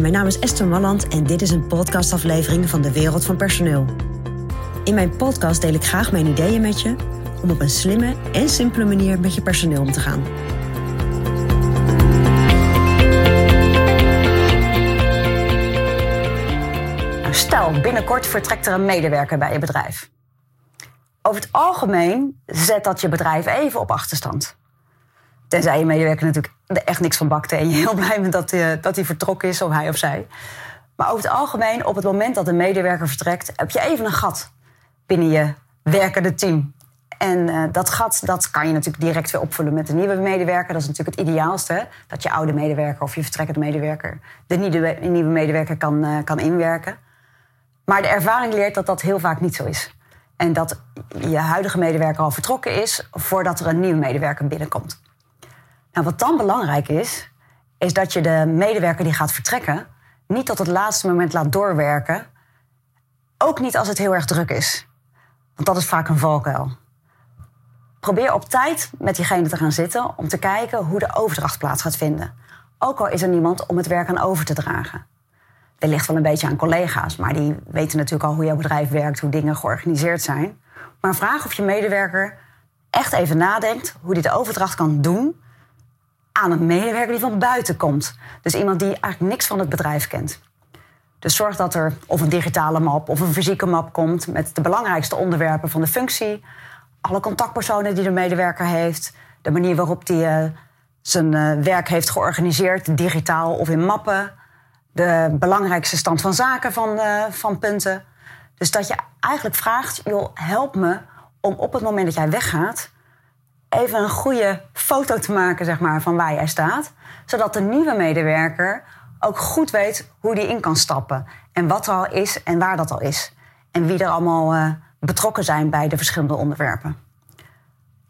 Mijn naam is Esther Malland en dit is een podcastaflevering van de Wereld van Personeel. In mijn podcast deel ik graag mijn ideeën met je om op een slimme en simpele manier met je personeel om te gaan. Stel, binnenkort vertrekt er een medewerker bij je bedrijf. Over het algemeen zet dat je bedrijf even op achterstand. Tenzij je medewerker natuurlijk echt niks van bakte en je heel blij bent dat hij, dat hij vertrokken is, of hij of zij. Maar over het algemeen, op het moment dat een medewerker vertrekt, heb je even een gat binnen je werkende team. En uh, dat gat dat kan je natuurlijk direct weer opvullen met een nieuwe medewerker. Dat is natuurlijk het ideaalste. Dat je oude medewerker of je vertrekkende medewerker de nieuwe, medewerker kan, uh, kan inwerken. Maar de ervaring leert dat dat heel vaak niet zo is. En dat je huidige medewerker al vertrokken is voordat er een nieuwe medewerker binnenkomt. Nou, wat dan belangrijk is, is dat je de medewerker die gaat vertrekken niet tot het laatste moment laat doorwerken. Ook niet als het heel erg druk is. Want dat is vaak een valkuil. Probeer op tijd met diegene te gaan zitten om te kijken hoe de overdracht plaats gaat vinden. Ook al is er niemand om het werk aan over te dragen. Dat ligt wel een beetje aan collega's, maar die weten natuurlijk al hoe jouw bedrijf werkt, hoe dingen georganiseerd zijn. Maar vraag of je medewerker echt even nadenkt hoe hij de overdracht kan doen aan een medewerker die van buiten komt. Dus iemand die eigenlijk niks van het bedrijf kent. Dus zorg dat er of een digitale map of een fysieke map komt met de belangrijkste onderwerpen van de functie. Alle contactpersonen die de medewerker heeft. De manier waarop hij uh, zijn uh, werk heeft georganiseerd, digitaal of in mappen. De belangrijkste stand van zaken van, uh, van punten. Dus dat je eigenlijk vraagt, joh, help me om op het moment dat jij weggaat even een goede foto te maken zeg maar, van waar jij staat. Zodat de nieuwe medewerker ook goed weet hoe die in kan stappen. En wat er al is en waar dat al is. En wie er allemaal uh, betrokken zijn bij de verschillende onderwerpen.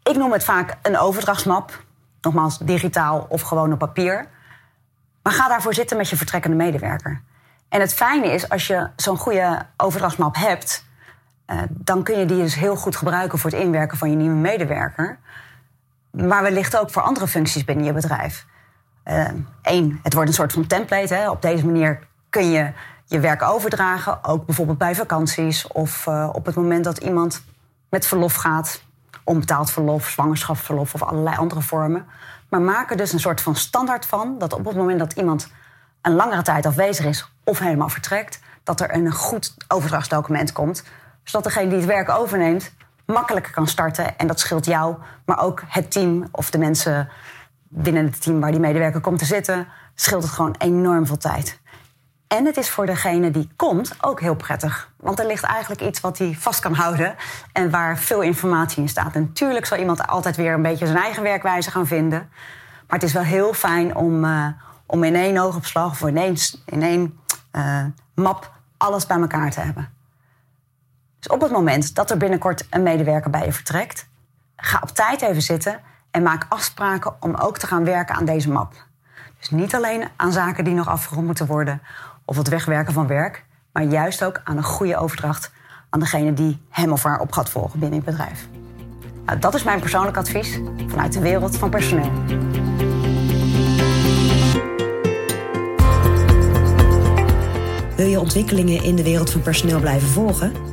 Ik noem het vaak een overdrachtsmap. Nogmaals, digitaal of gewoon op papier. Maar ga daarvoor zitten met je vertrekkende medewerker. En het fijne is, als je zo'n goede overdrachtsmap hebt... Uh, dan kun je die dus heel goed gebruiken voor het inwerken van je nieuwe medewerker maar wellicht ook voor andere functies binnen je bedrijf. Eén, uh, het wordt een soort van template. Hè. Op deze manier kun je je werk overdragen. Ook bijvoorbeeld bij vakanties of uh, op het moment dat iemand met verlof gaat. Onbetaald verlof, zwangerschapsverlof of allerlei andere vormen. Maar maak er dus een soort van standaard van. Dat op het moment dat iemand een langere tijd afwezig is of helemaal vertrekt, dat er een goed overdrachtsdocument komt. Zodat degene die het werk overneemt makkelijker kan starten. En dat scheelt jou, maar ook het team of de mensen binnen het team waar die medewerker komt te zitten, scheelt het gewoon enorm veel tijd. En het is voor degene die komt ook heel prettig. Want er ligt eigenlijk iets wat hij vast kan houden en waar veel informatie in staat. Natuurlijk zal iemand altijd weer een beetje zijn eigen werkwijze gaan vinden. Maar het is wel heel fijn om, uh, om in één oogopslag of in één, in één uh, map alles bij elkaar te hebben. Dus op het moment dat er binnenkort een medewerker bij je vertrekt, ga op tijd even zitten en maak afspraken om ook te gaan werken aan deze map. Dus niet alleen aan zaken die nog afgerond moeten worden of het wegwerken van werk, maar juist ook aan een goede overdracht aan degene die hem of haar op gaat volgen binnen je bedrijf. Nou, dat is mijn persoonlijk advies vanuit de wereld van personeel. Wil je ontwikkelingen in de wereld van personeel blijven volgen?